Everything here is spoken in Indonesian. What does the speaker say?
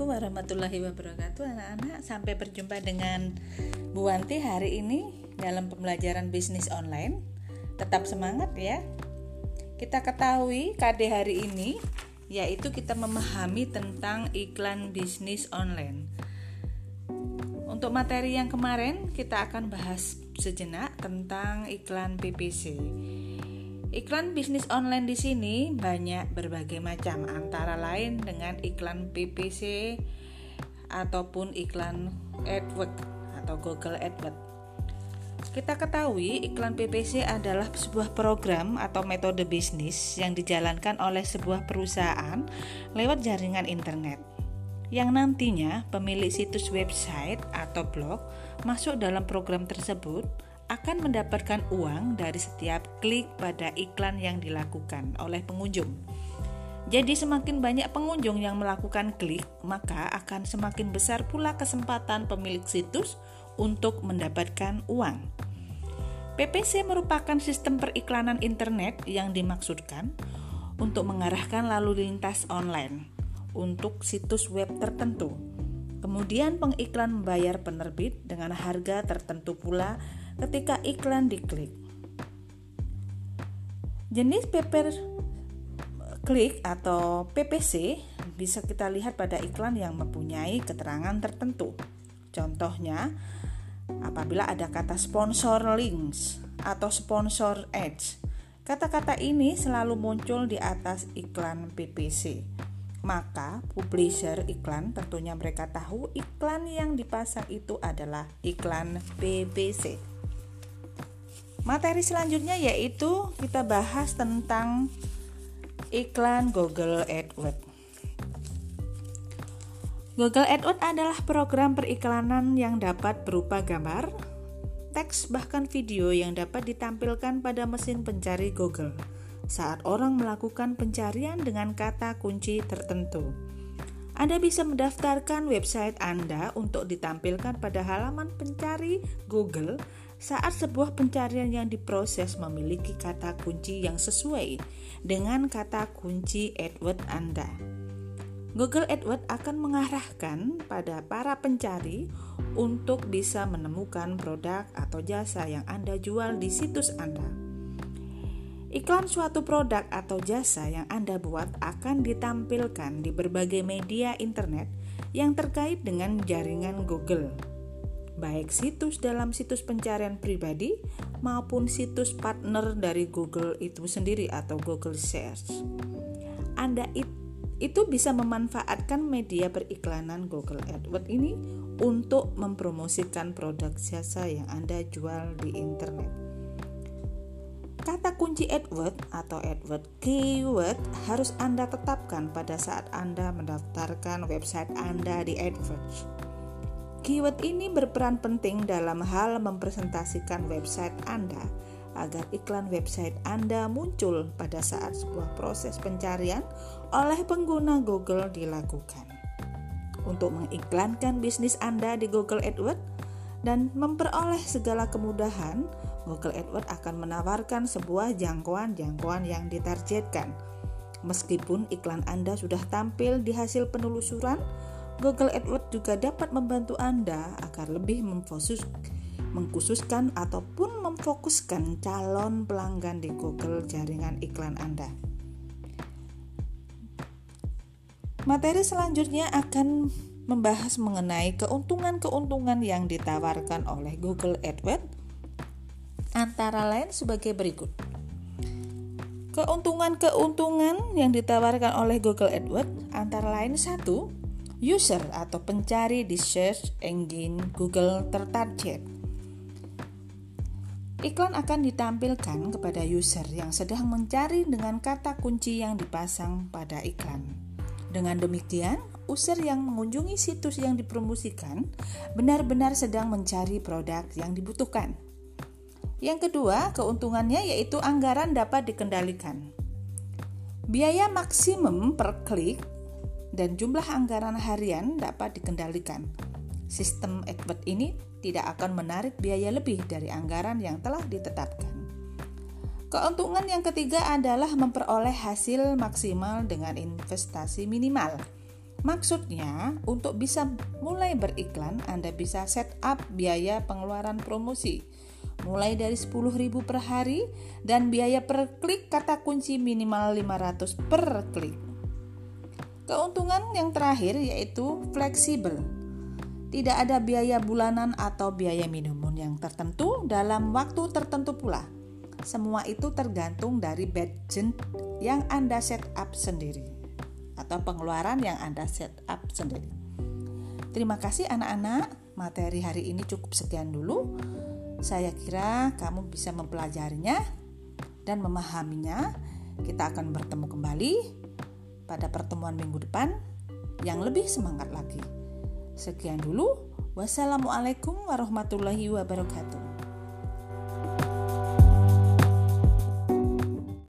Assalamualaikum warahmatullahi wabarakatuh anak-anak. Sampai berjumpa dengan Bu Wanti hari ini dalam pembelajaran bisnis online. Tetap semangat ya. Kita ketahui KD hari ini yaitu kita memahami tentang iklan bisnis online. Untuk materi yang kemarin kita akan bahas sejenak tentang iklan PPC Iklan bisnis online di sini banyak berbagai macam antara lain dengan iklan PPC ataupun iklan AdWords atau Google AdWords. Kita ketahui iklan PPC adalah sebuah program atau metode bisnis yang dijalankan oleh sebuah perusahaan lewat jaringan internet yang nantinya pemilik situs website atau blog masuk dalam program tersebut akan mendapatkan uang dari setiap klik pada iklan yang dilakukan oleh pengunjung. Jadi semakin banyak pengunjung yang melakukan klik, maka akan semakin besar pula kesempatan pemilik situs untuk mendapatkan uang. PPC merupakan sistem periklanan internet yang dimaksudkan untuk mengarahkan lalu lintas online untuk situs web tertentu. Kemudian pengiklan membayar penerbit dengan harga tertentu pula ketika iklan diklik. Jenis paper klik atau PPC bisa kita lihat pada iklan yang mempunyai keterangan tertentu. Contohnya, apabila ada kata sponsor links atau sponsor ads, kata-kata ini selalu muncul di atas iklan PPC. Maka publisher iklan tentunya mereka tahu iklan yang dipasang itu adalah iklan PPC. Materi selanjutnya yaitu kita bahas tentang iklan Google AdWords. Google AdWords adalah program periklanan yang dapat berupa gambar, teks, bahkan video yang dapat ditampilkan pada mesin pencari Google saat orang melakukan pencarian dengan kata kunci tertentu. Anda bisa mendaftarkan website Anda untuk ditampilkan pada halaman pencari Google saat sebuah pencarian yang diproses memiliki kata kunci yang sesuai dengan kata kunci AdWords Anda. Google AdWords akan mengarahkan pada para pencari untuk bisa menemukan produk atau jasa yang Anda jual di situs Anda. Iklan suatu produk atau jasa yang Anda buat akan ditampilkan di berbagai media internet yang terkait dengan jaringan Google baik situs dalam situs pencarian pribadi maupun situs partner dari Google itu sendiri atau Google Search. Anda itu bisa memanfaatkan media periklanan Google AdWords ini untuk mempromosikan produk jasa yang Anda jual di internet. Kata kunci AdWords atau AdWords keyword harus Anda tetapkan pada saat Anda mendaftarkan website Anda di AdWords. Keyword ini berperan penting dalam hal mempresentasikan website Anda agar iklan website Anda muncul pada saat sebuah proses pencarian oleh pengguna Google dilakukan. Untuk mengiklankan bisnis Anda di Google AdWords dan memperoleh segala kemudahan, Google AdWords akan menawarkan sebuah jangkauan-jangkauan yang ditargetkan. Meskipun iklan Anda sudah tampil di hasil penelusuran, Google AdWords juga dapat membantu Anda agar lebih memfokus, mengkhususkan ataupun memfokuskan calon pelanggan di Google jaringan iklan Anda. Materi selanjutnya akan membahas mengenai keuntungan-keuntungan yang ditawarkan oleh Google AdWords antara lain sebagai berikut. Keuntungan-keuntungan yang ditawarkan oleh Google AdWords antara lain satu, user atau pencari di search engine Google tertarget. Iklan akan ditampilkan kepada user yang sedang mencari dengan kata kunci yang dipasang pada iklan. Dengan demikian, user yang mengunjungi situs yang dipromosikan benar-benar sedang mencari produk yang dibutuhkan. Yang kedua, keuntungannya yaitu anggaran dapat dikendalikan. Biaya maksimum per klik dan jumlah anggaran harian dapat dikendalikan. Sistem AdWords ini tidak akan menarik biaya lebih dari anggaran yang telah ditetapkan. Keuntungan yang ketiga adalah memperoleh hasil maksimal dengan investasi minimal. Maksudnya, untuk bisa mulai beriklan, Anda bisa set up biaya pengeluaran promosi mulai dari 10.000 per hari dan biaya per klik kata kunci minimal 500 per klik. Keuntungan yang terakhir yaitu fleksibel. Tidak ada biaya bulanan atau biaya minimum yang tertentu dalam waktu tertentu pula. Semua itu tergantung dari budget yang Anda set up sendiri atau pengeluaran yang Anda set up sendiri. Terima kasih anak-anak, materi hari ini cukup sekian dulu. Saya kira kamu bisa mempelajarinya dan memahaminya. Kita akan bertemu kembali pada pertemuan minggu depan yang lebih semangat lagi. Sekian dulu. Wassalamualaikum warahmatullahi wabarakatuh.